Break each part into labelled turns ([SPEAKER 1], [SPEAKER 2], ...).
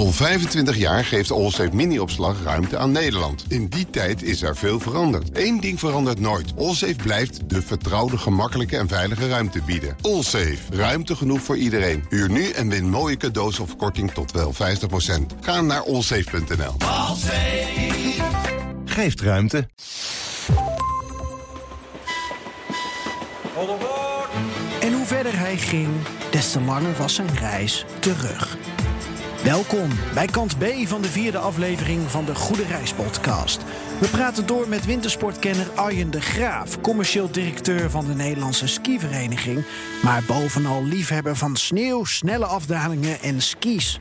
[SPEAKER 1] Al 25 jaar geeft Allsafe mini-opslag ruimte aan Nederland. In die tijd is er veel veranderd. Eén ding verandert nooit. Allsafe blijft de vertrouwde, gemakkelijke en veilige ruimte bieden. Allsafe. Ruimte genoeg voor iedereen. Huur nu en win mooie cadeaus of korting tot wel 50%. Ga naar allsafe.nl.
[SPEAKER 2] Geeft ruimte.
[SPEAKER 3] En hoe verder hij ging, des te langer was zijn reis terug. Welkom bij kant B van de vierde aflevering van de Goede Reis podcast. We praten door met wintersportkenner Arjen de Graaf, commercieel directeur van de Nederlandse skivereniging, maar bovenal liefhebber van sneeuw, snelle afdalingen en skis.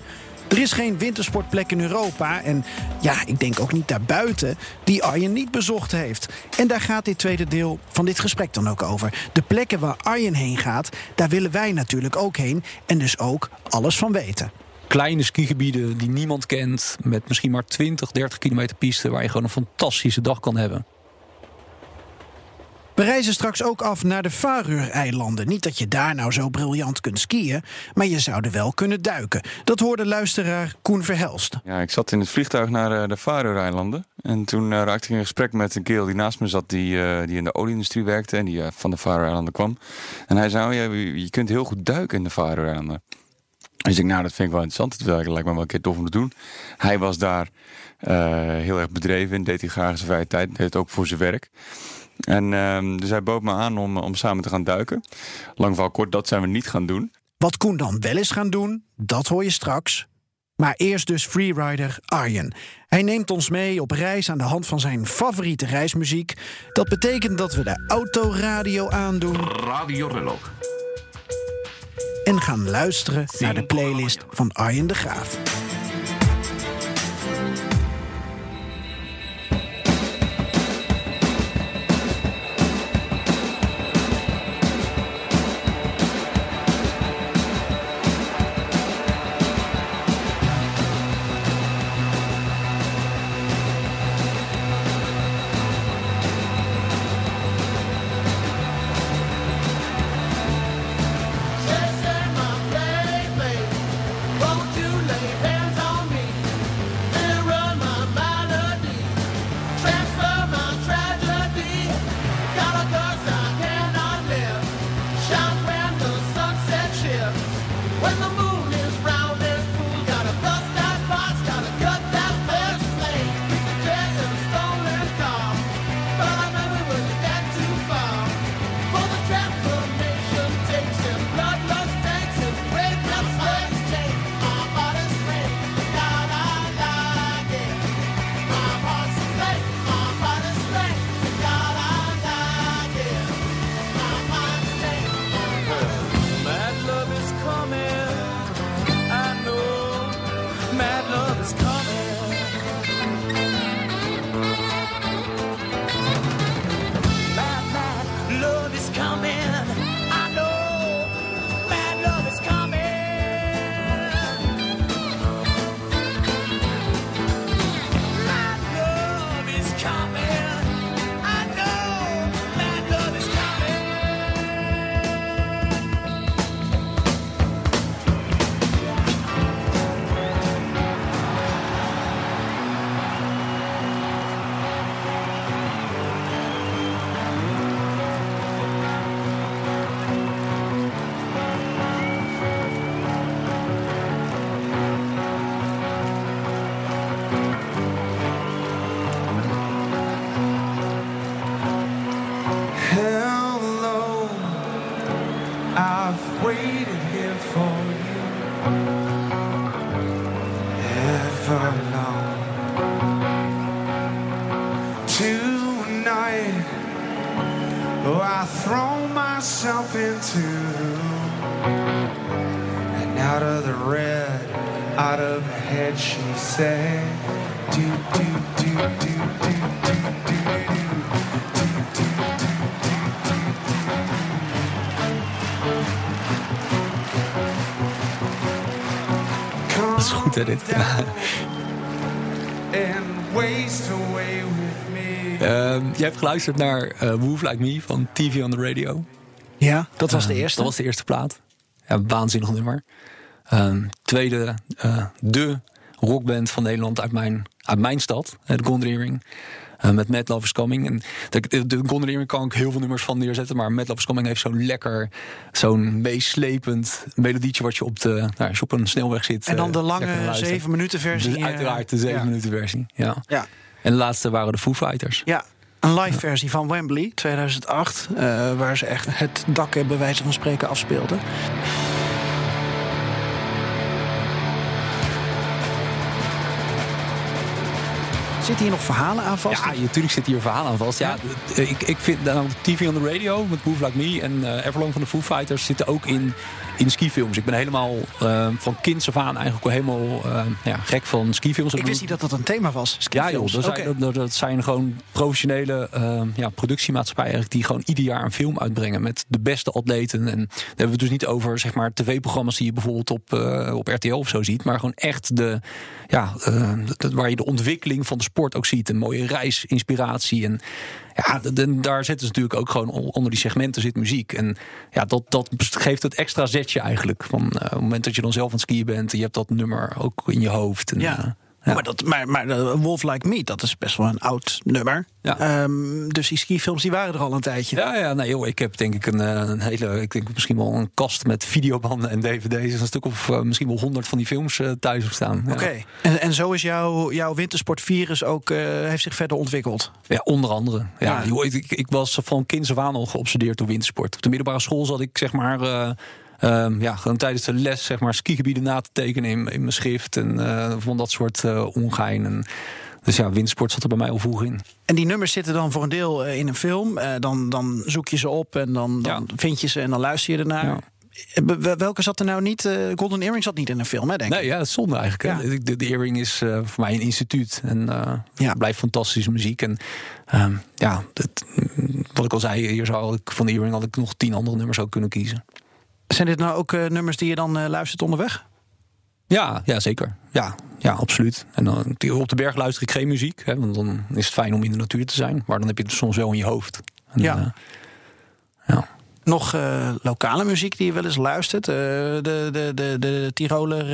[SPEAKER 3] Er is geen wintersportplek in Europa en ja, ik denk ook niet daarbuiten die Arjen niet bezocht heeft. En daar gaat dit tweede deel van dit gesprek dan ook over. De plekken waar Arjen heen gaat, daar willen wij natuurlijk ook heen en dus ook alles van weten
[SPEAKER 4] kleine skigebieden die niemand kent. Met misschien maar 20, 30 kilometer piste. Waar je gewoon een fantastische dag kan hebben.
[SPEAKER 3] We reizen straks ook af naar de Faroe-eilanden. Niet dat je daar nou zo briljant kunt skiën, maar je zou er wel kunnen duiken. Dat hoorde luisteraar Koen Verhelst.
[SPEAKER 5] Ja, ik zat in het vliegtuig naar eh, de Faroe-eilanden. En toen uh, raakte ik in gesprek met een kerel die naast me zat, die, uh, die in de olieindustrie werkte en die van de Faroe-eilanden kwam. En hij zei, oh, ja, je kunt heel goed duiken in de Faroe-eilanden. Dus ik, nou, dat vind ik wel interessant. Dat lijkt me wel een keer tof om te doen. Hij was daar uh, heel erg bedreven in, deed hij graag zijn vrije tijd, deed het ook voor zijn werk. En uh, dus hij bood me aan om, om samen te gaan duiken. Lang verhaal kort, dat zijn we niet gaan doen.
[SPEAKER 3] Wat Koen dan wel eens gaan doen, dat hoor je straks. Maar eerst dus freerider Arjen. Hij neemt ons mee op reis aan de hand van zijn favoriete reismuziek. Dat betekent dat we de autoradio aandoen.
[SPEAKER 6] Radio Reloj
[SPEAKER 3] en gaan luisteren naar de playlist van Arjen de Graaf.
[SPEAKER 4] Dit. Uh, je hebt geluisterd naar uh, Move Like Me van TV on the Radio.
[SPEAKER 3] Ja, dat was de
[SPEAKER 4] ehm,
[SPEAKER 3] eerste.
[SPEAKER 4] Dat was de eerste plaat. Ja, waanzinnig nummer. Uh, tweede, uh, de rockband van Nederland uit mijn, uit mijn stad, eh, de Golden Earring. Uh, met Mad Love is Coming. En de, de kan ik heel veel nummers van neerzetten. Maar Mad Love is Coming heeft zo'n lekker, zo'n meeslepend melodietje... wat je op, de, nou, als je op een snelweg zit.
[SPEAKER 3] En dan de lange zeven minuten versie.
[SPEAKER 4] Dus uiteraard de zeven minuten versie, ja. ja. En de laatste waren de Foo Fighters.
[SPEAKER 3] Ja, een live versie van Wembley 2008, uh, waar ze echt het dak bij wijze van spreken afspeelden. Zitten hier nog verhalen aan vast?
[SPEAKER 4] Ja, natuurlijk zit hier verhalen aan vast. Ja, ik, ik vind nou, TV on the Radio met Move Like Me en uh, Everlong van de Foo Fighters zitten ook in in skifilms. Ik ben helemaal uh, van kinds af aan eigenlijk al helemaal uh, ja, gek van skifilms.
[SPEAKER 3] Ik wist niet dat dat een thema was.
[SPEAKER 4] Ja joh, dat, okay. zijn, dat, zijn gewoon professionele ja, productiemaatschappijen eigenlijk die gewoon ieder jaar een film uitbrengen met de beste atleten. En daar hebben we het dus niet over zeg maar tv-programma's die je bijvoorbeeld op, op RTL of zo ziet, maar gewoon echt de, ja, de, waar je de ontwikkeling van de sport ook ziet. Een mooie reis, inspiratie en ja, daar zitten ze natuurlijk ook gewoon onder die segmenten zit muziek. En ja, dat, dat geeft het extra zetje eigenlijk. Van uh, op het moment dat je dan zelf aan het skiën bent, en je hebt dat nummer ook in je hoofd. En,
[SPEAKER 3] ja. Maar, dat, maar, maar Wolf Like Me, dat is best wel een oud nummer. Ja. Um, dus die skifilms die waren er al een tijdje.
[SPEAKER 4] Ja, ja nee, joh, ik heb denk ik een, eh, een, hele, ik denk misschien wel een kast met videobanden en dvd's. Een stuk of uh, misschien wel honderd van die films uh, thuis op staan.
[SPEAKER 3] Oké, okay. en, en zo is jouw, jouw wintersportvirus ook, heeft zich verder ontwikkeld?
[SPEAKER 4] Ja, onder andere. Ja, Joh, ik, ik, was van kinds af aan al geobsedeerd door wintersport. Op de middelbare school zat ik zeg maar Um, ja, gewoon tijdens de les zeg maar skigebieden na te tekenen in, in mijn schrift. En uh, van dat soort uh, ongein. En, dus ja, windsport zat er bij mij al vroeg in.
[SPEAKER 3] En die nummers zitten dan voor een deel uh, in een film. dan, dan zoek je ze op en dan, dan ja. vind je ze en dan luister je ernaar. Ja. Welke zat er nou niet? Golden Earring zat niet in een film, hè, denk ik?
[SPEAKER 4] Nee, ja, dat is zonde eigenlijk. Ja. De, de, Earring is uh, voor mij een instituut. En uh, ja. blijft fantastische muziek. En um, ja, dat, wat ik al zei, hier zou ik van de Earring had ik nog tien andere nummers ook kunnen kiezen.
[SPEAKER 3] Zijn dit nou ook uh, nummers die je dan uh, luistert onderweg?
[SPEAKER 4] Ja, ja zeker. Ja, ja, absoluut. En dan, op de berg luister ik geen muziek. Hè, want dan is het fijn om in de natuur te zijn. Maar dan heb je het soms wel in je hoofd. En,
[SPEAKER 3] ja. Uh, ja. Nog lokale muziek die je wel eens luistert? de, de, de, de Tiroler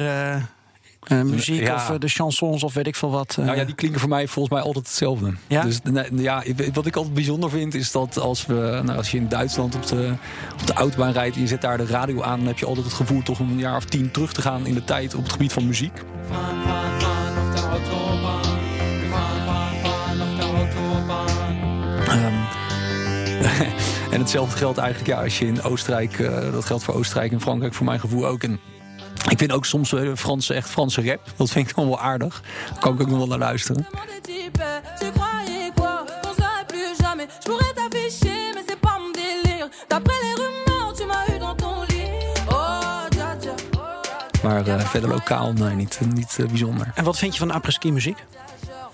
[SPEAKER 3] uh, muziek of uh, de chansons of weet ik veel wat.
[SPEAKER 4] Uh... Nou ja, die klinken voor mij volgens mij altijd hetzelfde. Ja? Dus ja, wat ik altijd bijzonder vind is dat als, we, nou, als je in Duitsland op de, op de autobaan rijdt en je zet daar de radio aan, dan heb je altijd het gevoel toch een jaar of tien terug te gaan in de tijd op het gebied van muziek. Um, en hetzelfde geldt eigenlijk ja, als je in Oostenrijk, dat geldt voor Oostenrijk en Frankrijk voor mijn gevoel ook. En ik vind ook soms uh, Franse, echt Franse rap. Dat vind ik nog wel aardig. Daar kan ik ook nog wel naar luisteren. Maar uh, verder lokaal, nee, niet, niet uh, bijzonder.
[SPEAKER 3] En wat vind je van apres-ski muziek?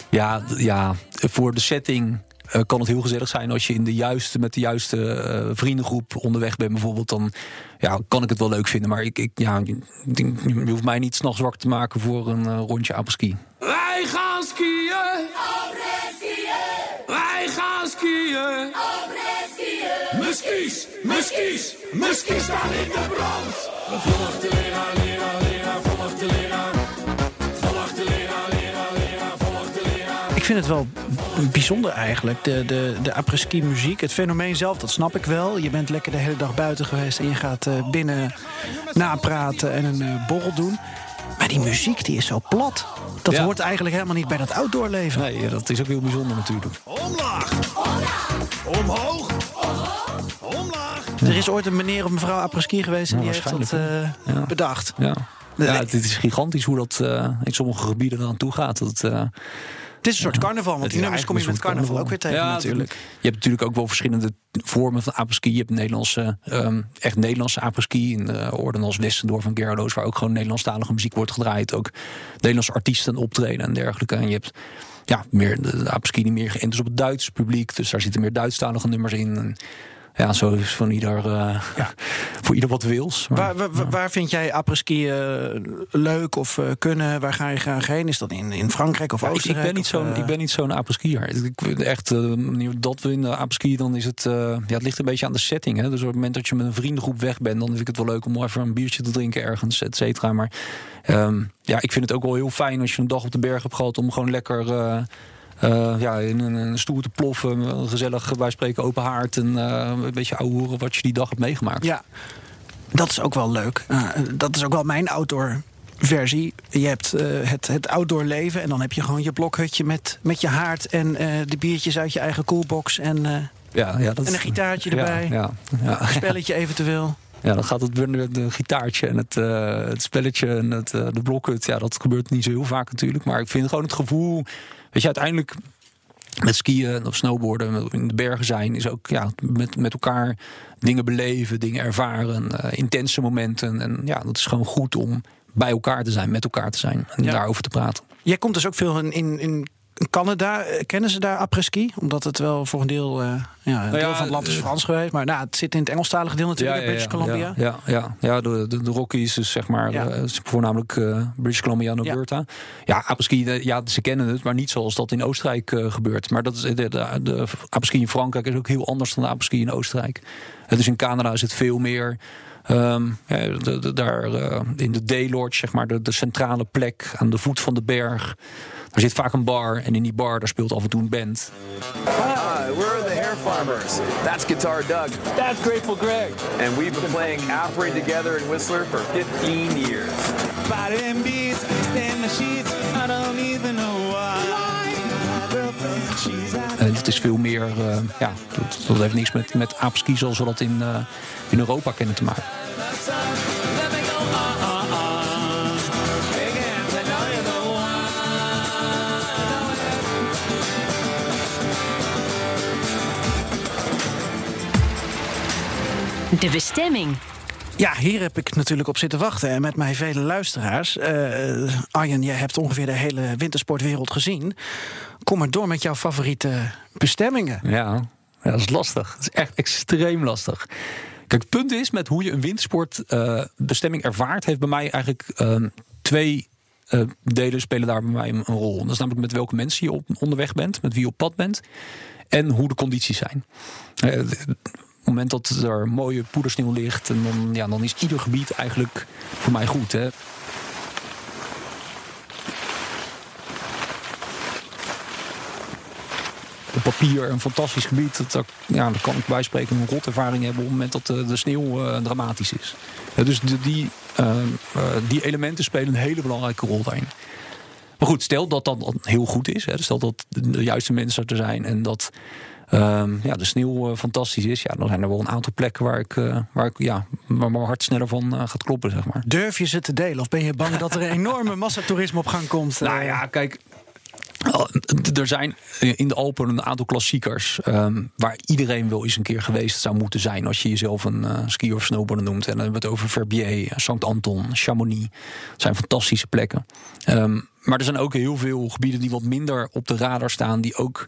[SPEAKER 4] Ja, ja, voor de setting uh, kan het heel gezellig zijn als je in de juiste, met de juiste uh, vriendengroep onderweg bent, bijvoorbeeld. Dan ja, kan ik het wel leuk vinden. Maar ik, ik, ja, je hoeft mij niet s'nachts zwak te maken voor een uh, rondje apelski.
[SPEAKER 2] Wij gaan skiën! skiën! Wij gaan skiën! skiën! Muskies, muskies, muskies staan in de brand! Volg de leraar, leraar,
[SPEAKER 3] vind het wel bijzonder eigenlijk. De, de, de apres-ski muziek. Het fenomeen zelf, dat snap ik wel. Je bent lekker de hele dag buiten geweest en je gaat uh, binnen napraten en een uh, borrel doen. Maar die muziek die is zo plat. Dat ja. hoort eigenlijk helemaal niet bij dat outdoorleven.
[SPEAKER 4] Nee, dat is ook heel bijzonder natuurlijk.
[SPEAKER 2] Omlaag! Omlaag! Omhoog! Omlaag!
[SPEAKER 3] Er is ooit een meneer of mevrouw apres-ski geweest en die heeft dat uh, ja. bedacht.
[SPEAKER 4] Ja. Ja, het is gigantisch hoe dat in sommige gebieden eraan toe gaat. Dat,
[SPEAKER 3] het is een soort carnaval, want die nummers kom je met carnaval, ook weer tegen ja, natuurlijk.
[SPEAKER 4] Je hebt natuurlijk ook wel verschillende vormen van apres-ski. Je hebt Nederlandse, um, echt Nederlandse apres-ski in uh, orden als Westendorf en Gerlo's, waar ook gewoon Nederlandstalige muziek wordt gedraaid. Ook Nederlandse artiesten optreden en dergelijke. En je hebt ja, meer de, de apres-ski die meer geënt is op het Duitse publiek. Dus daar zitten meer Duitsstalige nummers in. En, ja, zo is van ieder, uh, voor ieder wat wils.
[SPEAKER 3] Maar, waar, waar, waar, vind jij apres-ski leuk of kunnen? Waar ga je graag heen? Is dat in, in Frankrijk of Oostenrijk?
[SPEAKER 4] Ik, ben niet zo'n, ik ben niet zo'n apres-skier. Ik, echt, dat we in de apres-ski, dan is het... ja, het ligt een beetje aan de setting. Hè? Dus op het moment dat je met een vriendengroep weg bent... dan vind ik het wel leuk om even een biertje te drinken ergens, et cetera. Maar um, ja, ik vind het ook wel heel fijn als je een dag op de berg hebt gehad... om gewoon lekker uh, ja, in een, stoel te ploffen. Gezellig bij spreken open haard. En uh, een beetje ouwe horen wat je die dag hebt meegemaakt.
[SPEAKER 3] Ja, dat is ook wel leuk. Uh, dat is ook wel mijn outdoor versie. Je hebt het, het outdoor leven en dan heb je gewoon je blokhutje met, met je haard en de biertjes uit je eigen coolbox en, ja, ja, dat en een gitaartje erbij. Ja, ja, Een spelletje eventueel.
[SPEAKER 4] Ja, dan gaat het de gitaartje en het, het spelletje en het, de blokhut. Ja, dat gebeurt niet zo heel vaak natuurlijk. Maar ik vind gewoon het gevoel Weet je, uiteindelijk met skiën of snowboarden, in de bergen zijn, is ook ja, met, met elkaar dingen beleven, dingen ervaren, uh, intense momenten. En ja, dat is gewoon goed om bij elkaar te zijn, met elkaar te zijn en daarover te praten.
[SPEAKER 3] Jij komt dus ook veel in, in, in Canada, eh, kennen ze daar après-ski? Omdat het wel voor een deel, uh, ja, een nou deel van het land is Frans geweest. Maar nou, het zit in het Engelstalige deel natuurlijk, ja, British Columbia.
[SPEAKER 4] Ja, ja, ja. de, de, de Rockies, dus zeg maar, voornamelijk uh, British Columbia en Alberta. Ja, après-ski, ja, ze kennen het, maar niet zoals dat in Oostenrijk gebeurt. Maar dat is, de, de, de après-ski in Frankrijk is ook heel anders dan de après-ski in Oostenrijk. Dus in Canada is het veel meer... Um, ja, daar in de Daylodge, zeg maar, de, de centrale plek aan de voet van de berg. Er zit vaak een bar en in die bar daar speelt af en toe een band.
[SPEAKER 6] Hi, we're the Hair Farmers. That's Guitar Doug.
[SPEAKER 7] That's Grateful Greg.
[SPEAKER 6] And we've been playing Apre together in Whistler for 15 years.
[SPEAKER 7] Bottom beats, stand the sheets, I don't even know why.
[SPEAKER 4] En het is veel meer, uh, ja, dat, dat, heeft niks met, met aapski zoals we dat in, uh, in Europa kennen te maken.
[SPEAKER 8] De bestemming.
[SPEAKER 3] Ja, hier heb ik natuurlijk op zitten wachten. En met mij vele luisteraars. Uh, Arjen, jij hebt ongeveer de hele wintersportwereld gezien. Kom maar door met jouw favoriete bestemmingen.
[SPEAKER 4] Ja, dat is lastig. Dat is echt extreem lastig. Kijk, het punt is met hoe je een wintersportbestemming uh, ervaart, heeft bij mij eigenlijk uh, twee uh, delen spelen daar bij mij een, rol. Dat is namelijk met welke mensen je op, onderweg bent, met wie je op pad bent en hoe de condities zijn het moment dat er mooie poedersneeuw ligt, en dan, ja, dan is ieder gebied eigenlijk voor mij goed. Hè. Op papier een fantastisch gebied. Dat, ja, daar kan ik bijspreken een rotervaring hebben op het moment dat de, sneeuw uh, dramatisch is. Dus de, die, uh, uh, die elementen spelen een hele belangrijke rol daarin. Maar goed, stel dat dat heel goed is. Hè, stel dat de juiste mensen er zijn en dat Um, ja, de sneeuw uh, fantastisch is. Ja, dan zijn er wel een aantal plekken waar ik, uh, waar ik ja, waar mijn hart sneller van uh, gaat kloppen, zeg maar.
[SPEAKER 3] Durf je ze te delen? Of ben je bang dat er een enorme massatoerisme op gang komt?
[SPEAKER 4] Nou ja, kijk, er zijn in de Alpen een aantal klassiekers um, waar iedereen wel eens een keer geweest zou moeten zijn als je jezelf een uh, ski of snowboarder noemt. En dan hebben we het over Verbier, Saint-Anton, Chamonix. Dat zijn fantastische plekken. Um, maar er zijn ook heel veel gebieden die wat minder op de radar staan, die ook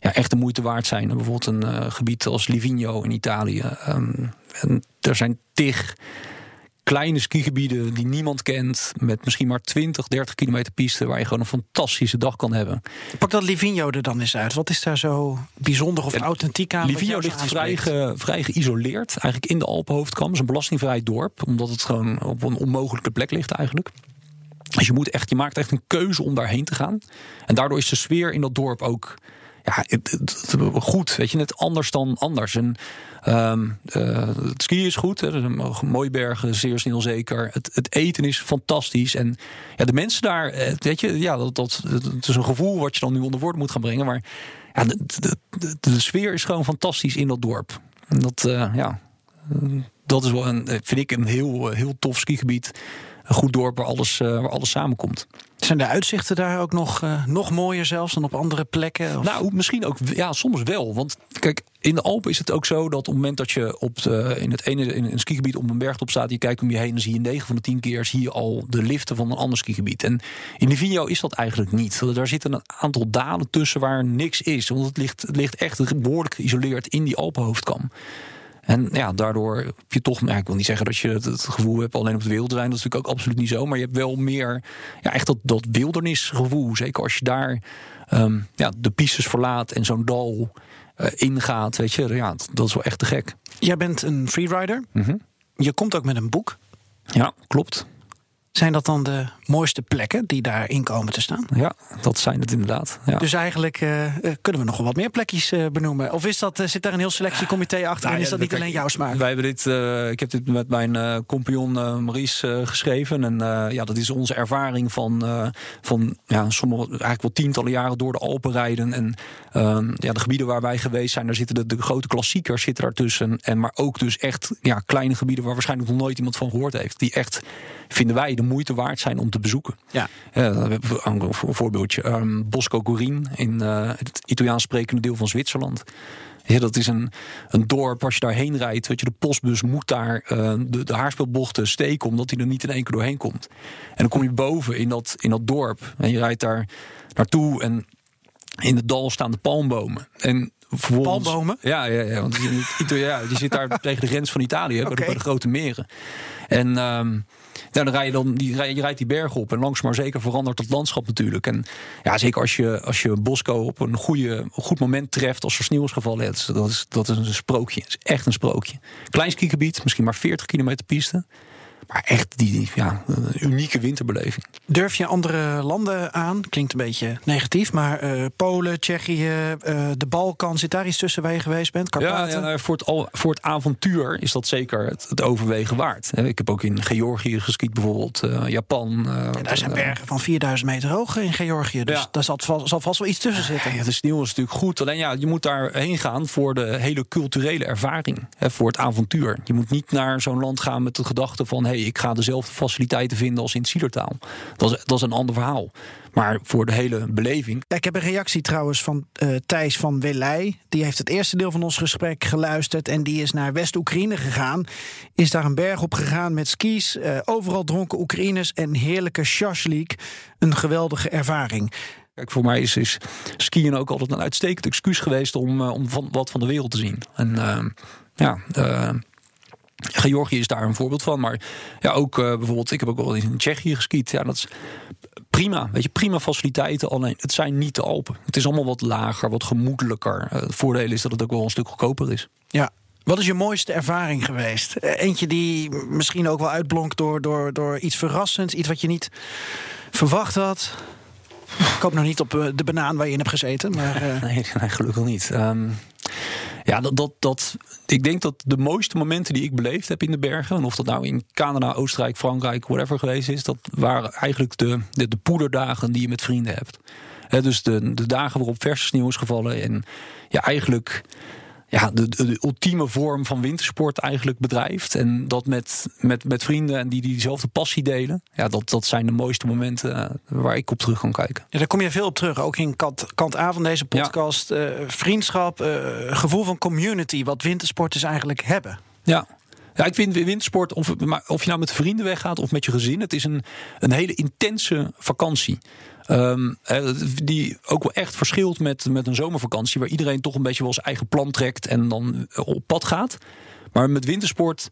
[SPEAKER 4] ja, echt de moeite waard zijn. Bijvoorbeeld een uh, gebied als Livigno in Italië. Um, en er zijn tig kleine skigebieden die niemand kent. Met misschien maar 20, 30 kilometer piste. Waar je gewoon een fantastische dag kan hebben.
[SPEAKER 3] Pak dat Livigno er dan eens uit. Wat is daar zo bijzonder of authentiek aan?
[SPEAKER 4] Livigno ligt vrij, ge, vrij geïsoleerd. Eigenlijk in de Alpenhoofdkam. Het is een belastingvrij dorp. Omdat het gewoon op een onmogelijke plek ligt eigenlijk. Dus je, moet echt, je maakt echt een keuze om daarheen te gaan. En daardoor is de sfeer in dat dorp ook ja, goed. Weet je, net anders dan anders. En um, het skiën is goed. Hè, mooie bergen, zeer snel zeker. Het, het, eten is fantastisch. En ja, de mensen daar, eh, ja, dat, het is een gevoel wat je dan nu onder woord moet gaan brengen. Maar ja, de, de, sfeer is gewoon fantastisch in dat dorp. En dat, uh, ja, dat is wel een, vind ik, een heel, heel tof skigebied een goed dorp waar alles, uh, waar alles samenkomt.
[SPEAKER 3] Zijn de uitzichten daar ook nog, uh, nog mooier zelfs dan op andere plekken?
[SPEAKER 4] Of? Nou, misschien ook, ja, soms wel. Want kijk, in de Alpen is het ook zo dat op het moment dat je op de, in het ene in een skigebied op een bergtop staat, je kijkt om je heen, dan zie je 9 van de 10 keer zie je al de liften van een ander skigebied. En in de Vigno is dat eigenlijk niet. Daar zitten een aantal dalen tussen waar niks is. Want het ligt, het ligt echt behoorlijk geïsoleerd in die Alpenhoofdkam. En ja, daardoor heb je toch, nou, ik wil niet zeggen dat je het, het gevoel hebt alleen op de wereld te zijn. Dat is natuurlijk ook absoluut niet zo. Maar je hebt wel meer, ja, echt dat, dat wildernisgevoel. Zeker als je daar ehm, ja, de pistes verlaat en zo'n dal eh, ingaat. Weet je, ja, dat, dat is wel echt te gek.
[SPEAKER 3] Jij bent een freerider.
[SPEAKER 4] Mhm.
[SPEAKER 3] Je komt ook met een boek.
[SPEAKER 4] Ja, klopt.
[SPEAKER 3] Zijn dat dan de mooiste plekken die daarin komen te staan?
[SPEAKER 4] Ja, dat zijn het inderdaad. Ja.
[SPEAKER 3] Dus eigenlijk eh, eh, kunnen we nog wel wat meer plekjes eh, benoemen. Of is dat, zit daar een heel selectiecomité achter en
[SPEAKER 4] Nou
[SPEAKER 3] is
[SPEAKER 4] ja,
[SPEAKER 3] dat niet
[SPEAKER 4] kijk,
[SPEAKER 3] alleen jouw smaak?
[SPEAKER 4] Wij hebben dit, ik heb dit met mijn compagnon Maurice eh, geschreven. En ja, dat is onze ervaring van, van ja, sommige, eigenlijk wel tientallen jaren door de Alpen rijden. En ehm, ja, de gebieden waar wij geweest zijn, daar zitten de, de grote klassiekers zitten daartussen. En maar ook dus echt ja, kleine gebieden waar waarschijnlijk nog nooit iemand van gehoord heeft. Die echt, vinden wij, de moeite waard zijn om te bezoeken.
[SPEAKER 3] Ja.
[SPEAKER 4] Hebben een voorbeeldje. Ehm, Bosco Corin in eh, het Italiaans sprekende deel van Zwitserland. Ja, dat is een, een dorp, als je daarheen rijdt, weet je, de postbus moet daar eh, de, de haarspeelbochten steken, omdat hij er niet in één keer doorheen komt. En dan kom je boven in dat, in dat dorp en je rijdt daar naartoe en in het dal staan de palmbomen. En
[SPEAKER 3] Palmbomen?
[SPEAKER 4] Ja, ja, ja, want die, ja, die zit daar tegen de grens van Italië, bij, de,
[SPEAKER 3] Oké.
[SPEAKER 4] bij de grote meren. En ehm, dan rij je dan die, je rijdt die berg op en langs maar zeker verandert het landschap natuurlijk. En ja, zeker als je, als je Bosco op een goede, goed moment treft, als er sneeuw is gevallen, dat, is, dat, is, dat is een sprookje. Dat is echt een sprookje. Klein skigebied, misschien maar 40 kilometer piste. Maar echt die ja, unieke winterbeleving.
[SPEAKER 3] Durf je andere landen aan? Klinkt een beetje negatief, maar eh, Polen, Tsjechië, eh, de Balkan, zit daar iets tussen waar je geweest bent?
[SPEAKER 4] Ja,
[SPEAKER 3] Karpaten?
[SPEAKER 4] ja, nou, voor, het, al- voor het avontuur is dat zeker het, het overwegen waard. Ik heb ook in Georgië geskiet, bijvoorbeeld eh, Japan.
[SPEAKER 3] En daar zijn bergen van 4000 meter hoog in Georgië. Dus
[SPEAKER 4] Ja.
[SPEAKER 3] daar zal, zal vast wel iets tussen zitten.
[SPEAKER 4] Ja, de sneeuw is natuurlijk goed. Alleen ja, je moet daarheen gaan voor de hele culturele ervaring. Hè, voor het avontuur. Je moet niet naar zo'n land gaan met de gedachte van... hé, hey, ik ga dezelfde faciliteiten vinden als in het. Dat is, dat is een ander verhaal. Maar voor de hele beleving...
[SPEAKER 3] Ik heb een reactie trouwens van eh, Thijs van Welij. Die heeft het eerste deel van ons gesprek geluisterd. En die is naar West-Oekraïne gegaan. Is daar een berg op gegaan met skis. eh, overal dronken Oekraïners en heerlijke shashlik. Een geweldige ervaring.
[SPEAKER 4] Kijk, voor mij is, is skiën ook altijd een uitstekend excuus geweest... om, eh, om van, wat van de wereld te zien. En ja... Georgië is daar een voorbeeld van. Maar ja, ook eh, bijvoorbeeld, ik heb ook wel in Tsjechië geskiet. Ja, dat is prima. Weet je, prima faciliteiten. Alleen het zijn niet de Alpen. Het is allemaal wat lager, wat gemoedelijker. Eh, het voordeel is dat het ook wel een stuk goedkoper is.
[SPEAKER 3] Ja. Wat is je mooiste ervaring geweest? Eh, Eentje die misschien ook wel uitblonk door, door, door iets verrassends. Iets wat je niet verwacht had. Ik hoop nog niet op de banaan waar je in hebt gezeten. Maar
[SPEAKER 4] Nee, nee gelukkig niet. Ehm, ja, dat, dat, dat, ik denk dat de mooiste momenten die ik beleefd heb in de bergen, en of dat nou in Canada, Oostenrijk, Frankrijk, whatever geweest is, dat waren eigenlijk de, de, de poederdagen die je met vrienden hebt. Dus de, de dagen waarop verse sneeuw is gevallen en ja, eigenlijk ja, de, de, ultieme vorm van wintersport eigenlijk bedrijft. En dat met, met, met vrienden en die, die diezelfde passie delen. Ja, dat, dat zijn de mooiste momenten eh, waar ik op terug kan kijken.
[SPEAKER 3] Ja, daar kom je veel op terug. Ook in kant, kant A van deze podcast. Eh, vriendschap, eh, gevoel van community. Wat wintersporters eigenlijk hebben.
[SPEAKER 4] Ja. Ja, ik vind wintersport, of, maar of je nou met vrienden weggaat of met je gezin, het is een, een hele intense vakantie. Ehm, eh, die ook wel echt verschilt met, met een zomervakantie, waar iedereen toch een beetje wel zijn eigen plan trekt en dan op pad gaat. Maar met wintersport,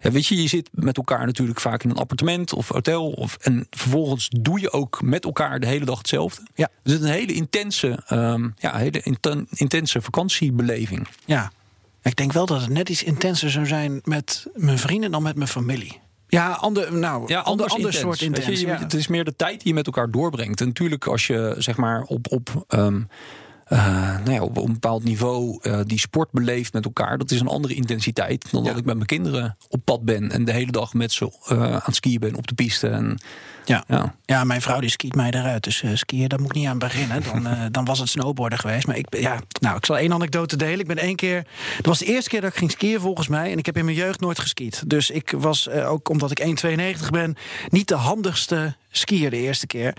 [SPEAKER 4] ja, weet je, je zit met elkaar natuurlijk vaak in een appartement of hotel. Of, en vervolgens doe je ook met elkaar de hele dag hetzelfde.
[SPEAKER 3] Ja.
[SPEAKER 4] Dus het is een hele intense, ehm, ja, hele inten- intense vakantiebeleving.
[SPEAKER 3] Ja. Ik denk wel dat het net iets intenser zou zijn met mijn vrienden dan met mijn familie. Ja, ander, nou,
[SPEAKER 4] Ja,
[SPEAKER 3] ander,
[SPEAKER 4] anders
[SPEAKER 3] ander
[SPEAKER 4] intens.
[SPEAKER 3] soort intens.
[SPEAKER 4] je,
[SPEAKER 3] ja.
[SPEAKER 4] Het is meer de tijd die je met elkaar doorbrengt. En natuurlijk, als je zeg maar op, op, ehm, eh, nou ja, op een bepaald niveau eh, die sport beleeft met elkaar, dat is een andere intensiteit dan dat ik met mijn kinderen op pad ben en de hele dag met ze eh, aan het skiën ben op de piste. En,
[SPEAKER 3] Ja.
[SPEAKER 4] ja.
[SPEAKER 3] ja, mijn vrouw die skiet mij eruit. Dus eh, skiën, daar moet ik niet aan beginnen. Dan, eh, dan was het snowboarden geweest. Maar ik, ja, nou, ik zal één anekdote delen. Ik ben één keer... Dat was de eerste keer dat ik ging skiën volgens mij. En ik heb in mijn jeugd nooit geskiet. Dus ik was, eh, ook omdat ik 1,92 ben... niet de handigste skiën de eerste keer.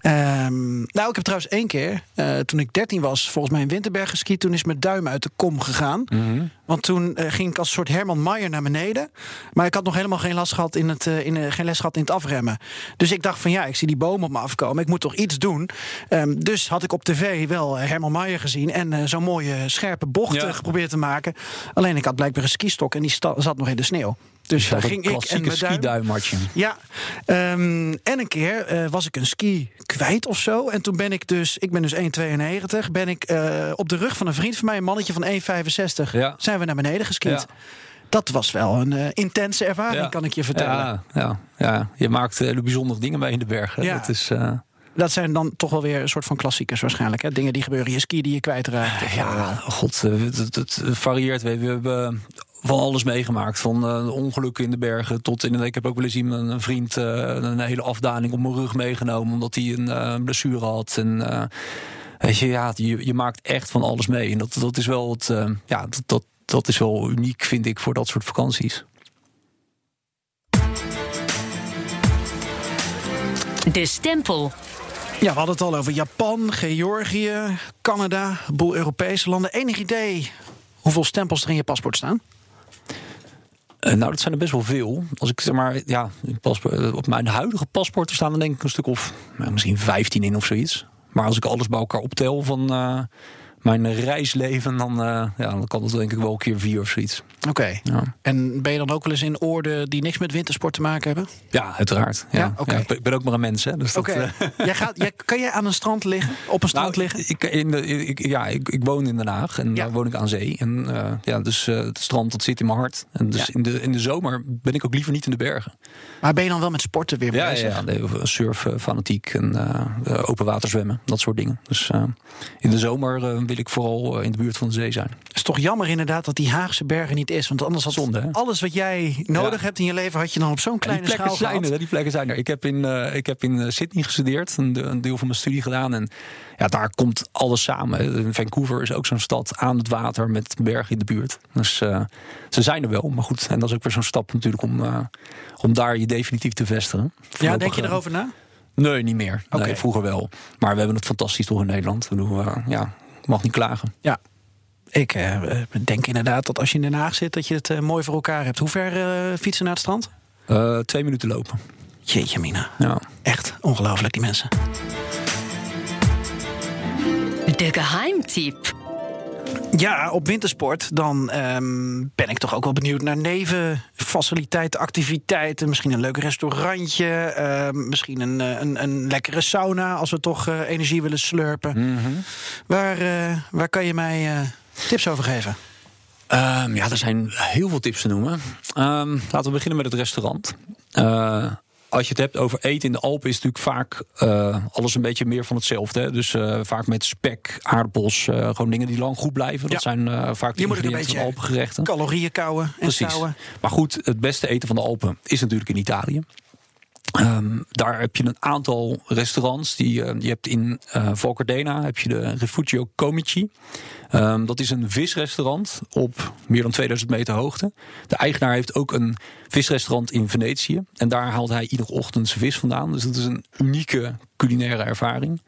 [SPEAKER 3] Ehm, nou, ik heb trouwens één keer, eh, toen ik 13 was, volgens mij in Winterberg geskiet. Toen is mijn duim uit de kom gegaan. Want toen eh, ging ik als een soort Herman Maier naar beneden. Maar ik had nog helemaal geen, last gehad in het, eh, in, geen les gehad in het afremmen. Dus ik dacht van ja, ik zie die boom op me afkomen. Ik moet toch iets doen. Ehm, dus had ik op tv wel Herman Maier gezien. En zo'n mooie scherpe bocht
[SPEAKER 4] Ja.
[SPEAKER 3] geprobeerd te maken. Alleen ik had blijkbaar een skistok en die zat nog in de sneeuw. Dus daar ging ik en
[SPEAKER 4] klassieke
[SPEAKER 3] mijn duim.
[SPEAKER 4] skiduimartje.
[SPEAKER 3] Ja, ehm, en een keer eh, was ik een ski kwijt of zo. En toen ben ik dus, ik ben dus 1,92. Ben ik eh, op de rug van een vriend van mij, een mannetje van 1,65,
[SPEAKER 4] Ja.
[SPEAKER 3] zijn we naar beneden geskiet.
[SPEAKER 4] Ja.
[SPEAKER 3] Dat was wel een eh, intense ervaring,
[SPEAKER 4] Ja.
[SPEAKER 3] kan ik je vertellen.
[SPEAKER 4] Ja, ja, ja, je maakt hele bijzondere dingen mee in de bergen.
[SPEAKER 3] Ja.
[SPEAKER 4] Dat is,
[SPEAKER 3] Dat zijn dan toch wel weer een soort van klassiekers waarschijnlijk. Hè? Dingen die gebeuren je ski die je kwijtraakt. Of,
[SPEAKER 4] ja, god, het, het, het varieert. We, we hebben van alles meegemaakt. Van eh, ongelukken in de bergen tot in. Ik heb ook wel eens iemand, een vriend, eh, een hele afdaling op mijn rug meegenomen. Omdat hij een eh, blessure had. En eh, weet je, ja, je, je maakt echt van alles mee. En dat, dat is wel het, eh, ja, dat, dat, dat is wel uniek, vind ik, voor dat soort vakanties.
[SPEAKER 8] De stempel.
[SPEAKER 3] Ja, we hadden het al over Japan, Georgië, Canada, een boel Europese landen. Enig idee hoeveel stempels er in je paspoort staan?
[SPEAKER 4] Eh, nou, dat zijn er best wel veel. Als ik zeg maar, ja, eh, op mijn huidige paspoort staan er denk ik een stuk of nou, misschien 15 in of zoiets. Maar als ik alles bij elkaar optel van eh, mijn reisleven, dan, eh, ja, dan kan het denk ik wel een keer vier of zoiets.
[SPEAKER 3] Oké.
[SPEAKER 4] Ja,
[SPEAKER 3] En ben je dan ook wel eens in orde die niks met wintersport te maken hebben?
[SPEAKER 4] ja uiteraard. Ja,
[SPEAKER 3] Ja, oké.
[SPEAKER 4] ik ben- ik ben ook maar een mens, hè. Dus dat,
[SPEAKER 3] Oké.
[SPEAKER 4] eh,
[SPEAKER 3] jij gaat, jij, kan jij aan een strand liggen? Op een strand
[SPEAKER 4] nou,
[SPEAKER 3] liggen?
[SPEAKER 4] Ik, in de, ik, ja, ik, ik woon in Den Haag en daar woon ik aan zee. En eh, ja, dus het strand dat zit in mijn hart. En dus in, de, in de zomer ben ik ook liever niet in de bergen.
[SPEAKER 3] Maar ben je dan wel met sporten weer
[SPEAKER 4] Ja,
[SPEAKER 3] bezig?
[SPEAKER 4] ja, nee, surf, fanatiek en open water zwemmen, dat soort dingen. Dus in de zomer wil ik vooral eh, in de buurt van de zee zijn.
[SPEAKER 3] Het is toch jammer inderdaad dat die Haagse bergen niet is. Want anders had
[SPEAKER 4] Zonde, hè?
[SPEAKER 3] alles wat jij nodig
[SPEAKER 4] Ja.
[SPEAKER 3] hebt in je leven... had je dan op zo'n kleine
[SPEAKER 4] die plekken
[SPEAKER 3] schaal
[SPEAKER 4] zijn
[SPEAKER 3] gehad.
[SPEAKER 4] er, die plekken zijn er. Ik heb in, eh, ik heb in eh, Sydney gestudeerd, een, de- een deel van mijn studie gedaan. En ja, daar komt alles samen. Vancouver is ook zo'n stad aan het water met bergen in de buurt. Dus ze zijn er wel, maar goed. En dat is ook weer zo'n stap natuurlijk om, om daar je definitief te vestigen.
[SPEAKER 3] Ja, denk je erover na?
[SPEAKER 4] Nee, niet meer.
[SPEAKER 3] Oké.
[SPEAKER 4] Nee, vroeger wel. Maar we hebben het fantastisch toch in Nederland. Bedoel, eh, ja, mag niet klagen.
[SPEAKER 3] Ja. Ik eh, denk inderdaad dat als je in Den Haag zit... dat je het eh, mooi voor elkaar hebt. Hoe ver eh, fietsen naar het strand?
[SPEAKER 4] Eh, twee minuten lopen.
[SPEAKER 3] Jeetje mina.
[SPEAKER 4] Ja.
[SPEAKER 3] Echt ongelooflijk, die mensen.
[SPEAKER 8] De geheimtip.
[SPEAKER 3] Ja, op wintersport dan ehm, ben ik toch ook wel benieuwd naar nevenfaciliteiten, activiteiten. Misschien een leuk restaurantje, ehm, misschien een, eh, een, een lekkere sauna als we toch eh, energie willen slurpen. waar, eh, waar kan je mij tips over geven?
[SPEAKER 4] Ehm, ja, er zijn heel veel tips te noemen. Laten we beginnen met het restaurant. Als je het hebt over eten in de Alpen, is natuurlijk vaak eh, alles een beetje meer van hetzelfde. Hè? Dus eh, vaak met spek, aardappels, eh, gewoon dingen die lang goed blijven. Dat zijn vaak de ingrediënten van Alpengerechten.
[SPEAKER 3] Calorieën kouwen en
[SPEAKER 4] Precies.
[SPEAKER 3] stouwen.
[SPEAKER 4] Maar goed, het beste eten van de Alpen is natuurlijk in Italië. Ehm, daar heb je een aantal restaurants. Die, eh, je hebt in Cardena heb je de Refugio Comici. Ehm, dat is een visrestaurant op meer dan 2000 meter hoogte. De eigenaar heeft ook een visrestaurant in Venetië. En daar haalt hij iedere ochtend zijn vis vandaan. Dus dat is een unieke culinaire ervaring.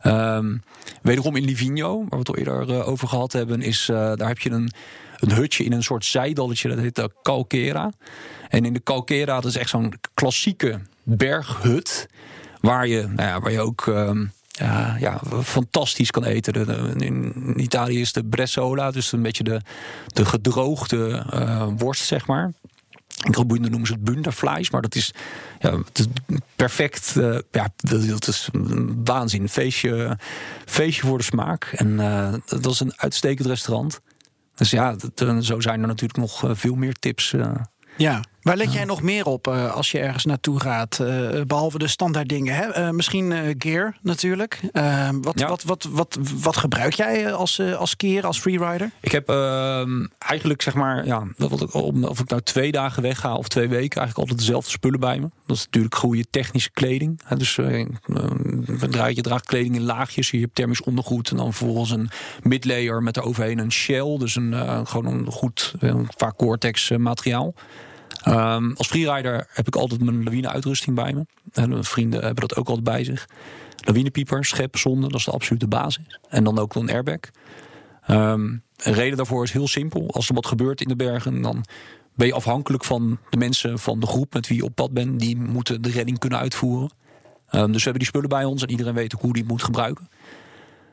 [SPEAKER 4] Ehm, wederom in Livigno, waar we het al eerder eh, over gehad hebben, is daar heb je een, een hutje in een soort zijdalletje, dat heet de Calquera. En in de Calquera, dat is echt zo'n klassieke berghut, waar je, nou ja, waar je ook ehm, ja, fantastisch kan eten. In Italië is de bressola, dus een beetje de, de gedroogde eh, worst, zeg maar. In Grootboeiende noemen ze het bundervlees, maar dat is, ja, perfect. eh, ja, dat, is een waanzin. Feestje, feestje voor de smaak. En eh, dat is een uitstekend restaurant. Dus ja, eh, zo zijn er natuurlijk nog eh, veel meer tips. eh.
[SPEAKER 3] Ja. Waar let jij nog meer op eh, als je ergens naartoe gaat? eh, behalve de standaard dingen. Hè? Eh, misschien gear natuurlijk. Wat,
[SPEAKER 4] Ja.
[SPEAKER 3] wat, wat, wat, wat gebruik jij als, als skier, als freerider?
[SPEAKER 4] Ik heb ehm, eigenlijk zeg maar, ja, of ik nou twee dagen wegga of twee weken, eigenlijk altijd dezelfde spullen bij me. Dat is natuurlijk goede technische kleding. Hè, dus je draagt- kleding in laagjes. Je hebt thermisch ondergoed en dan vervolgens een midlayer met eroverheen een shell. Dus een, gewoon een goed, vaak Gore-Tex eh, materiaal. Ehm, als freerider heb ik altijd mijn lawine-uitrusting bij me. En mijn vrienden hebben dat ook altijd bij zich. Lawinepieper, schep, zonde, dat is de absolute basis. En dan ook een airbag. Ehm, een reden daarvoor is heel simpel. Als er wat gebeurt in de bergen, dan ben je afhankelijk van de mensen van de groep met wie je op pad bent. Die moeten de redding kunnen uitvoeren. Ehm, dus we hebben die spullen bij ons en iedereen weet ook hoe die moet gebruiken.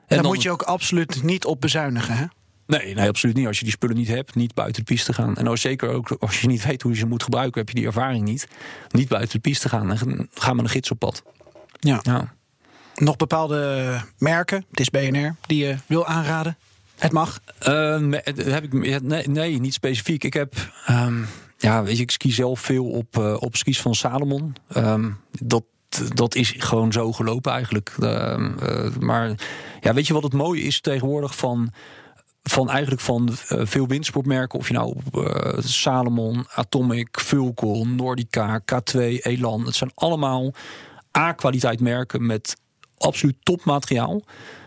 [SPEAKER 3] En daar moet je ook absoluut niet op bezuinigen, hè?
[SPEAKER 4] Nee, nee, absoluut niet. Als je die spullen niet hebt, niet buiten de piste gaan. En ook zeker ook als je niet weet hoe je ze moet gebruiken, heb je die ervaring niet. Niet buiten de piste gaan en ga met een gids op pad.
[SPEAKER 3] Ja.
[SPEAKER 4] Ja.
[SPEAKER 3] Nog bepaalde merken, het is BNR, die je wil aanraden? Het mag.
[SPEAKER 4] Eh, nee, heb ik, nee, nee, niet specifiek. Ik heb, ehm, ja, weet je, ik ski zelf veel op, eh, op skis van Salomon. Ehm, dat, dat is gewoon zo gelopen eigenlijk. Ehm, eh, maar ja, weet je wat het mooie is tegenwoordig van van eigenlijk van eh, veel windsportmerken, of je nou eh, Salomon, Atomic, Vulcon, Nordica, K2, Elan, het zijn allemaal A-kwaliteit merken met absoluut topmateriaal.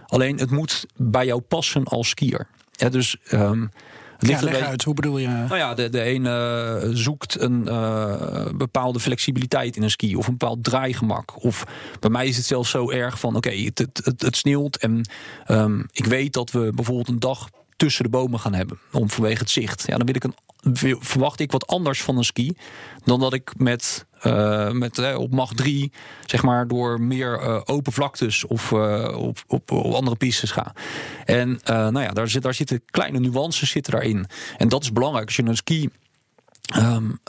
[SPEAKER 4] Alleen het moet bij jou passen als skier. Ja, dus um, het
[SPEAKER 3] ja, leg uit, hoe bedoel je?
[SPEAKER 4] Nou ja, de, de ene zoekt een uh, bepaalde flexibiliteit in een ski of een bepaald draaigemak. Of bij mij is het zelfs zo erg van: oké, het, het, het, het, sneeuwt en um, ik weet dat we bijvoorbeeld een dag tussen de bomen gaan hebben. Om vanwege het zicht. Ja, dan wil ik een, verwacht ik wat anders van een ski. Dan dat ik met, uh, met uh, op macht 3, zeg maar, door meer uh, open vlaktes of op, op, op, andere pistes ga. En nou ja, daar, zit, daar zitten kleine nuances zitten daarin. En dat is belangrijk. Als je een ski um,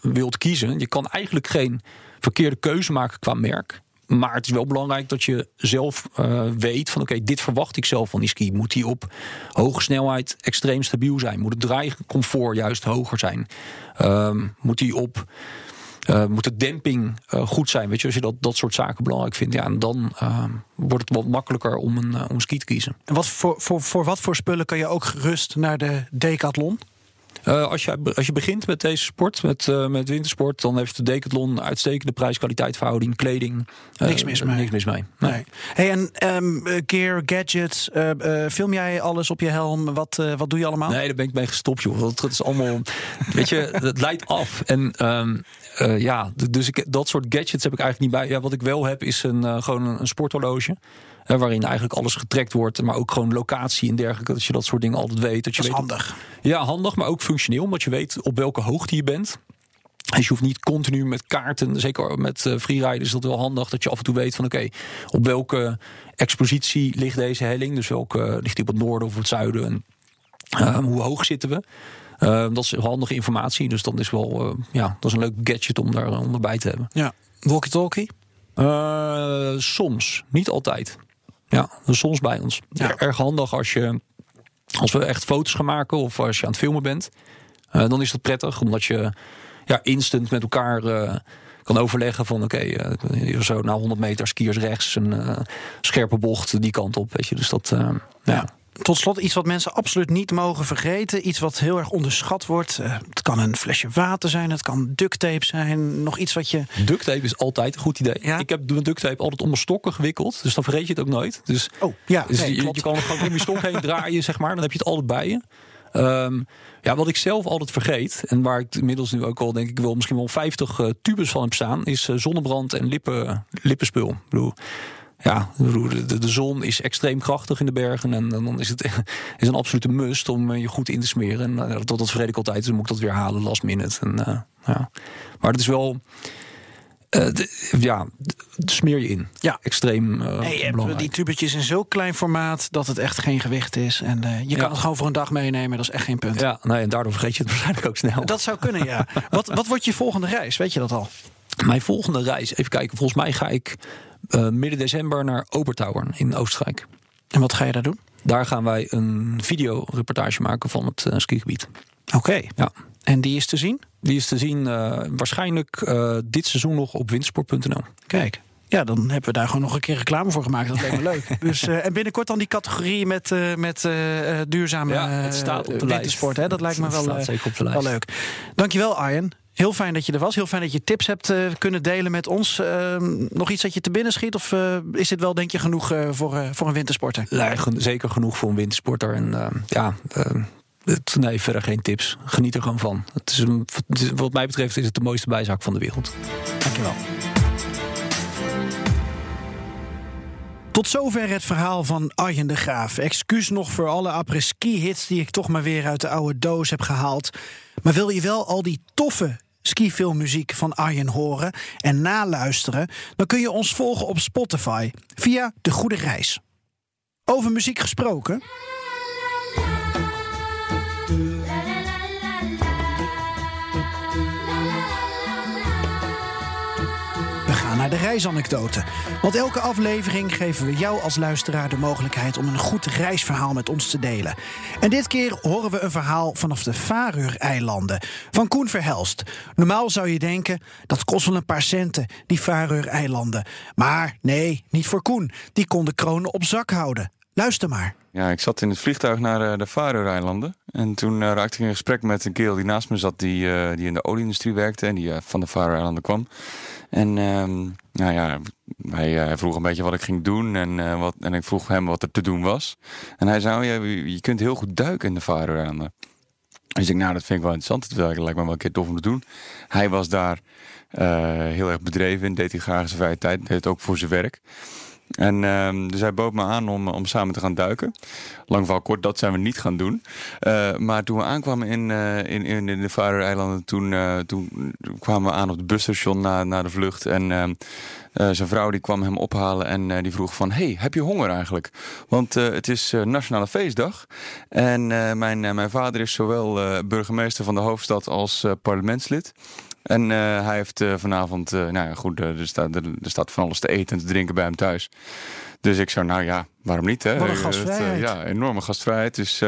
[SPEAKER 4] wilt kiezen, je kan eigenlijk geen verkeerde keuze maken qua merk. Maar het is wel belangrijk dat je zelf uh, weet van oké, dit verwacht ik zelf van die ski. Moet die op hoge snelheid extreem stabiel zijn? Moet het draaicomfort juist hoger zijn? Um, moet die op uh, moet de demping uh, goed zijn? Weet je, als je dat, dat soort zaken belangrijk vindt, ja, en dan uh, wordt het wat makkelijker om een, om ski te kiezen.
[SPEAKER 3] En wat voor, voor, voor wat voor spullen kan je ook gerust naar de Decathlon?
[SPEAKER 4] Uh, als, je, als je begint met deze sport, met, uh, met wintersport, dan heeft de Decathlon uitstekende prijs-kwaliteit verhouding, kleding.
[SPEAKER 3] Uh, niks mis mee.
[SPEAKER 4] Niks mis mee.
[SPEAKER 3] Nee. nee. Hey, en um, gear, gadgets, film jij alles op je helm? Wat, wat doe je allemaal?
[SPEAKER 4] Nee, daar ben ik mee gestopt, joh. Dat, dat is allemaal, weet je, het leidt af. En um, ja, dus ik, dat soort gadgets heb ik eigenlijk niet bij. Ja, wat ik wel heb is een, gewoon een, een sporthorloge. Hè, waarin eigenlijk alles getrekt wordt, maar ook gewoon locatie en dergelijke. Dat je dat soort dingen altijd weet. Dat, je
[SPEAKER 3] dat is
[SPEAKER 4] weet
[SPEAKER 3] handig.
[SPEAKER 4] Ja, handig, maar ook functioneel, omdat je weet op welke hoogte je bent. Dus je hoeft niet continu met kaarten, zeker met uh, freeride is dat wel handig, dat je af en toe weet van oké, okay, op welke expositie ligt deze helling. Dus welke uh, ligt die op het noorden of het zuiden en uh, hoe hoog zitten we. Uh, dat is handige informatie, dus dat is wel uh, ja, dat is een leuk gadget om daar onderbij te hebben.
[SPEAKER 3] Ja, walkie-talkie?
[SPEAKER 4] Soms, niet altijd. Ja, soms bij ons. Ja. Erg handig als je als we echt foto's gaan maken of als je aan het filmen bent, uh, dan is dat prettig, omdat je ja, instant met elkaar uh, kan overleggen van oké, okay, uh, zo na 100 meter skiers rechts, een scherpe bocht die kant op, weet je. Dus dat, ja.
[SPEAKER 3] ja. Tot slot iets wat mensen absoluut niet mogen vergeten. Iets wat heel erg onderschat wordt. Uh, het kan een flesje water zijn, het kan duct tape zijn. Nog iets wat je.
[SPEAKER 4] Duct tape is altijd een goed idee. Ja? Ik heb mijn duct tape altijd om mijn stokken gewikkeld. Dus dan vergeet je het ook nooit. Dus,
[SPEAKER 3] oh ja,
[SPEAKER 4] dus
[SPEAKER 3] nee,
[SPEAKER 4] je, je, kan gewoon om je stok heen draaien, zeg maar. Dan heb je het altijd bij je. Um, ja, wat ik zelf altijd vergeet, en waar ik inmiddels nu ook al denk ik wel misschien wel 50 uh, tubes van heb staan, is uh, zonnebrand en lippen, lippenspul. Ik bedoel, ja, de, de, zon is extreem krachtig in de bergen. En, en dan is het is een absolute must om je goed in te smeren. En uh, dat, dat vergeet ik altijd, dus dan moet ik dat weer halen last minute. En, uh, ja. Maar het is wel. Uh, de, ja, smeer je in.
[SPEAKER 3] Ja.
[SPEAKER 4] Extreem
[SPEAKER 3] nee, je hebt die tubetjes in zo'n klein formaat dat het echt geen gewicht is. En je kan het gewoon voor een dag meenemen, dat is echt geen punt.
[SPEAKER 4] Ja, nee, en daardoor vergeet je het waarschijnlijk ook snel.
[SPEAKER 3] Dat zou kunnen, ja. wat, wat wordt je volgende reis? Weet je dat al?
[SPEAKER 4] Mijn volgende reis, even kijken, volgens mij ga ik uh, midden december naar Obertauern in Oostenrijk.
[SPEAKER 3] En wat ga je daar doen?
[SPEAKER 4] Daar gaan wij een videoreportage maken van het uh, skigebied.
[SPEAKER 3] Oké. Okay.
[SPEAKER 4] Ja.
[SPEAKER 3] En die is te zien?
[SPEAKER 4] Die is te zien uh, waarschijnlijk dit seizoen nog op wintersport.nl.
[SPEAKER 3] Kijk. Ja, dan hebben we daar gewoon nog een keer reclame voor gemaakt. Dat lijkt me leuk. Dus, uh, en binnenkort dan die categorie met, uh, met uh, duurzame
[SPEAKER 4] ja, het staat op de
[SPEAKER 3] wintersport. Hè? Dat lijkt me wel,
[SPEAKER 4] staat zeker op de lijst.
[SPEAKER 3] wel leuk. Dankjewel Arjen. Heel fijn dat je er was. Heel fijn dat je tips hebt uh, kunnen delen met ons. Uh, nog iets dat je te binnen schiet? Of uh, is dit wel, denk je, genoeg voor, voor een wintersporter?
[SPEAKER 4] Nee, zeker genoeg voor een wintersporter. En ja, het- nee, verder geen tips. Geniet er gewoon van. Het is een, wat mij betreft is het de mooiste bijzaak van de wereld.
[SPEAKER 3] Dankjewel. Tot zover het verhaal van Arjen de Graaf. Excuus nog voor alle après-ski-hits die ik toch maar weer uit de oude doos heb gehaald. Maar wil je wel al die toffe skifilmmuziek van Arjen horen en naluisteren... dan kun je ons volgen op Spotify via De Goede Reis. Over muziek gesproken... de reisanekdote. Want elke aflevering geven we jou als luisteraar de mogelijkheid om een goed reisverhaal met ons te delen. En dit keer horen we een verhaal vanaf de Faroe-eilanden van Koen Verhelst. Normaal zou je denken dat kost wel een paar centen, die Faroe-eilanden. Maar nee, niet voor Koen. Die kon de kronen op zak houden. Luister maar.
[SPEAKER 5] Ja, ik zat in het vliegtuig naar eh, de Faroe-eilanden. En toen eh, raakte ik in gesprek met een kerel die naast me zat... die, eh, die in de olieindustrie werkte en die van de Faroe-eilanden kwam. En ehm, nou ja, hij, eh, hij vroeg een beetje wat ik ging doen en, eh, wat, en ik vroeg hem wat er te doen was. En hij zei, oh, je, je kunt heel goed duiken in de Faroe-eilanden. Dus ik, nou, dat vind ik wel interessant. Dat lijkt me wel een keer tof om te doen. Hij was daar eh, heel erg bedreven in, deed hij graag zijn vrije tijd, deed het ook voor zijn werk. En ehm, dus hij bood me aan om, om samen te gaan duiken. Lang verhaal kort, dat zijn we niet gaan doen. Eh, maar toen we aankwamen in, eh, in, in, de Faroe-eilanden, toen, eh, toen kwamen we aan op het busstation na, de vlucht. En ehm, eh, zijn vrouw die kwam hem ophalen en die vroeg van... hey, heb je honger eigenlijk? Want het is Nationale Feestdag. En mijn, mijn vader is zowel burgemeester van de hoofdstad als parlementslid. En eh, hij heeft eh, vanavond, eh, nou ja, goed, er, staat, er, er staat van alles te eten en te drinken bij hem thuis. Dus ik zou, nou ja, waarom niet? Hè?
[SPEAKER 3] Wat een gastvrijheid.
[SPEAKER 5] ja, enorme gastvrijheid. Dus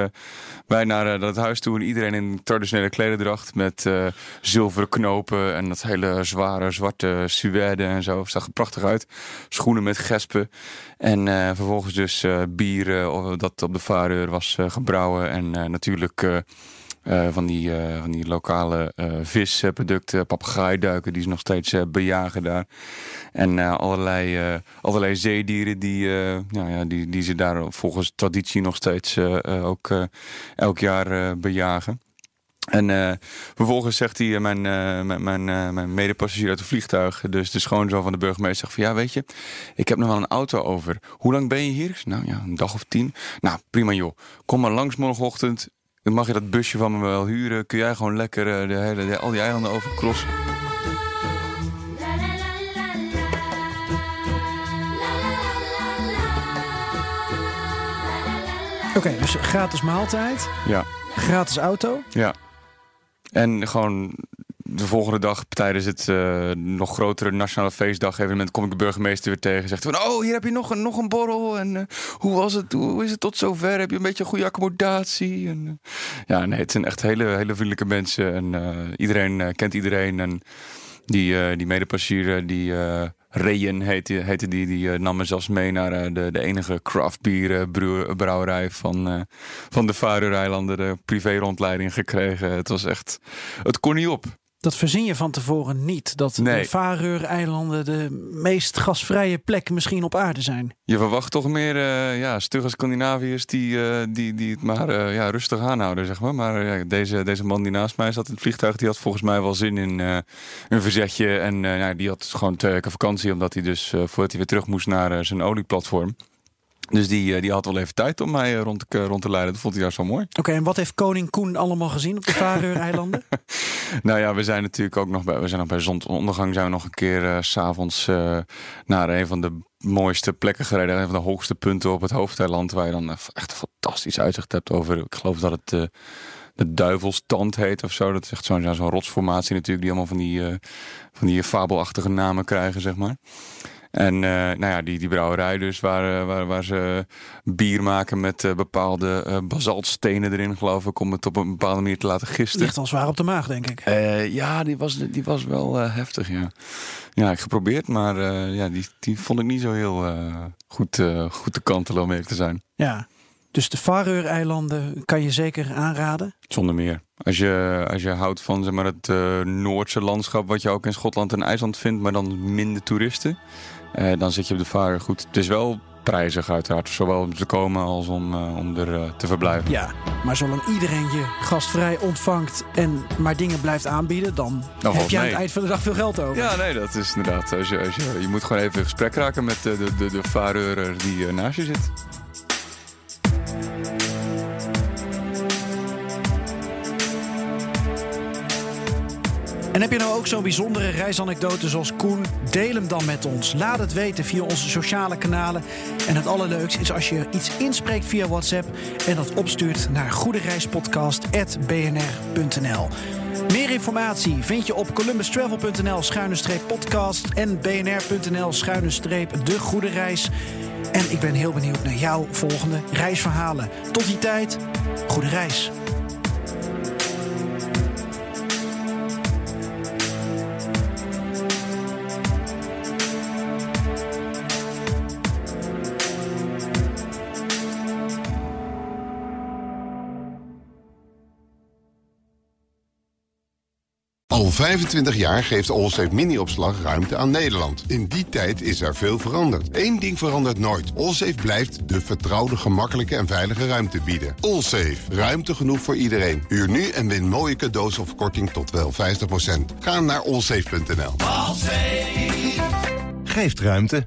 [SPEAKER 5] wij naar dat huis toe en iedereen in traditionele klederdracht met zilveren knopen en dat hele zware zwarte suède en zo. Zag er prachtig uit. Schoenen met gespen. En vervolgens dus bier dat op de Vareur was gebrouwen. En natuurlijk van, die, eh, van die lokale eh, visproducten, papegaaiduiken, die ze nog steeds eh, bejagen daar. En eh, allerlei, eh, allerlei zeedieren die, eh, nou ja, die, die ze daar volgens traditie nog steeds eh, eh, ook eh, elk jaar eh, bejagen. En eh, vervolgens zegt hij, eh, mijn, eh, mijn, mijn, eh, medepassagier uit het vliegtuig, dus de schoonzoon van de burgemeester, zegt van ja, weet je, ik heb nog wel een auto over. Hoe lang ben je hier? Nou ja, een dag of tien. Nou, prima joh. Kom maar langs morgenochtend. Dan mag je dat busje van me wel huren. Kun jij gewoon lekker eh, de hele, de- al die eilanden overcrossen.
[SPEAKER 3] Oké, dus gratis maaltijd,
[SPEAKER 5] Ja.
[SPEAKER 3] gratis auto.
[SPEAKER 5] Ja. En gewoon de volgende dag tijdens het eh, nog grotere nationale feestdag evenement kom ik de burgemeester weer tegen. Zegt van, oh, hier heb je nog een, nog een borrel. En eh, hoe was het? Hoe is het tot zover? Heb je een beetje goede accommodatie? En, eh, ja, nee, het zijn echt hele, hele vriendelijke mensen. En iedereen kent iedereen. En die, die die Reyen heette, heette die, die nam me zelfs mee naar de, de enige craft bier eh, brew- brouwerij van, van de Faroe-eilanden. De privé rondleiding gekregen. Het was echt, het kon niet op.
[SPEAKER 3] Dat verzin je van tevoren niet. Dat
[SPEAKER 5] Nee.
[SPEAKER 3] de Faroe-eilanden de meest gasvrije plek misschien op aarde zijn.
[SPEAKER 5] Je verwacht toch meer eh ja, stugge Scandinaviërs die, eh, die, die het maar eh, ja, rustig aanhouden, zeg maar. Maar ja, deze, deze man die naast mij zat in het vliegtuig, die had volgens mij wel zin in een verzetje. En eh, nou, die had gewoon twee weken vakantie, omdat hij dus voordat hij weer terug moest naar zijn olieplatform. Dus die, eh, die had wel even tijd om mij eh, rond, te, rond te leiden. Dat vond hij juist wel mooi.
[SPEAKER 3] Oké, en wat heeft koning Koen allemaal gezien op de Faroe-eilanden?
[SPEAKER 5] Nou ja, we zijn natuurlijk ook nog bij, we zijn nog bij zonsondergang zijn we nog een keer s s'avonds eh, naar een van de mooiste plekken gereden. Een van de hoogste punten op het hoofdeiland. Waar je dan echt een fantastisch uitzicht hebt over, ik geloof dat het eh, de duivelstand heet of zo. Dat is echt zo'n ja, rotsformatie natuurlijk. Die allemaal van die, van die fabelachtige namen krijgen, zeg maar. En eh, nou ja, die, die brouwerij dus, waar, eh, waar, waar ze bier maken met eh, bepaalde basaltstenen erin, geloof ik, om het op een bepaalde manier te laten gisten.
[SPEAKER 3] Ligt al zwaar op de maag, denk ik.
[SPEAKER 5] Ja, die was, die was wel heftig, ja. Ja, ik geprobeerd, maar ja, die, die vond ik niet zo heel goed, goed te kantelen, om eerlijk te zijn.
[SPEAKER 3] Ja. Dus de Faroe-eilanden kan je zeker aanraden.
[SPEAKER 5] Zonder meer. Als je, als je houdt van zeg maar, het Noordse landschap, wat je ook in Schotland en IJsland vindt, maar dan minder toeristen, eh, dan zit je op de Faroe goed. Het is wel prijzig uiteraard. Zowel om te komen als om, eh, om er eh, te verblijven.
[SPEAKER 3] Ja, maar zolang iedereen je gastvrij ontvangt en maar dingen blijft aanbieden, dan
[SPEAKER 5] valt
[SPEAKER 3] heb je aan het eind van de dag veel geld over.
[SPEAKER 5] Ja, nee, dat is inderdaad. Als je, als je, je moet gewoon even in gesprek raken met de, de, de, de die naast je zit.
[SPEAKER 3] En heb je nou ook zo'n bijzondere reisanekdote zoals Koen? Deel hem dan met ons. Laat het weten via onze sociale kanalen. En het allerleukste is als je iets inspreekt via WhatsApp en dat opstuurt naar goedereispodcast.bnr.nl. Meer informatie vind je op columbustravel.nl schuine streep podcast en bnr.nl schuine streep de goede reis. En ik ben heel benieuwd naar jouw volgende reisverhalen. Tot die tijd, goede reis.
[SPEAKER 1] Al 25 jaar geeft Allsafe Mini-opslag ruimte aan Nederland. In die tijd is er veel veranderd. Eén ding verandert nooit. Allsafe blijft de vertrouwde, gemakkelijke en veilige ruimte bieden. Allsafe. Ruimte genoeg voor iedereen. Huur nu en win mooie cadeaus of korting tot wel 50%. Ga naar allsafe.nl.
[SPEAKER 9] Geeft ruimte.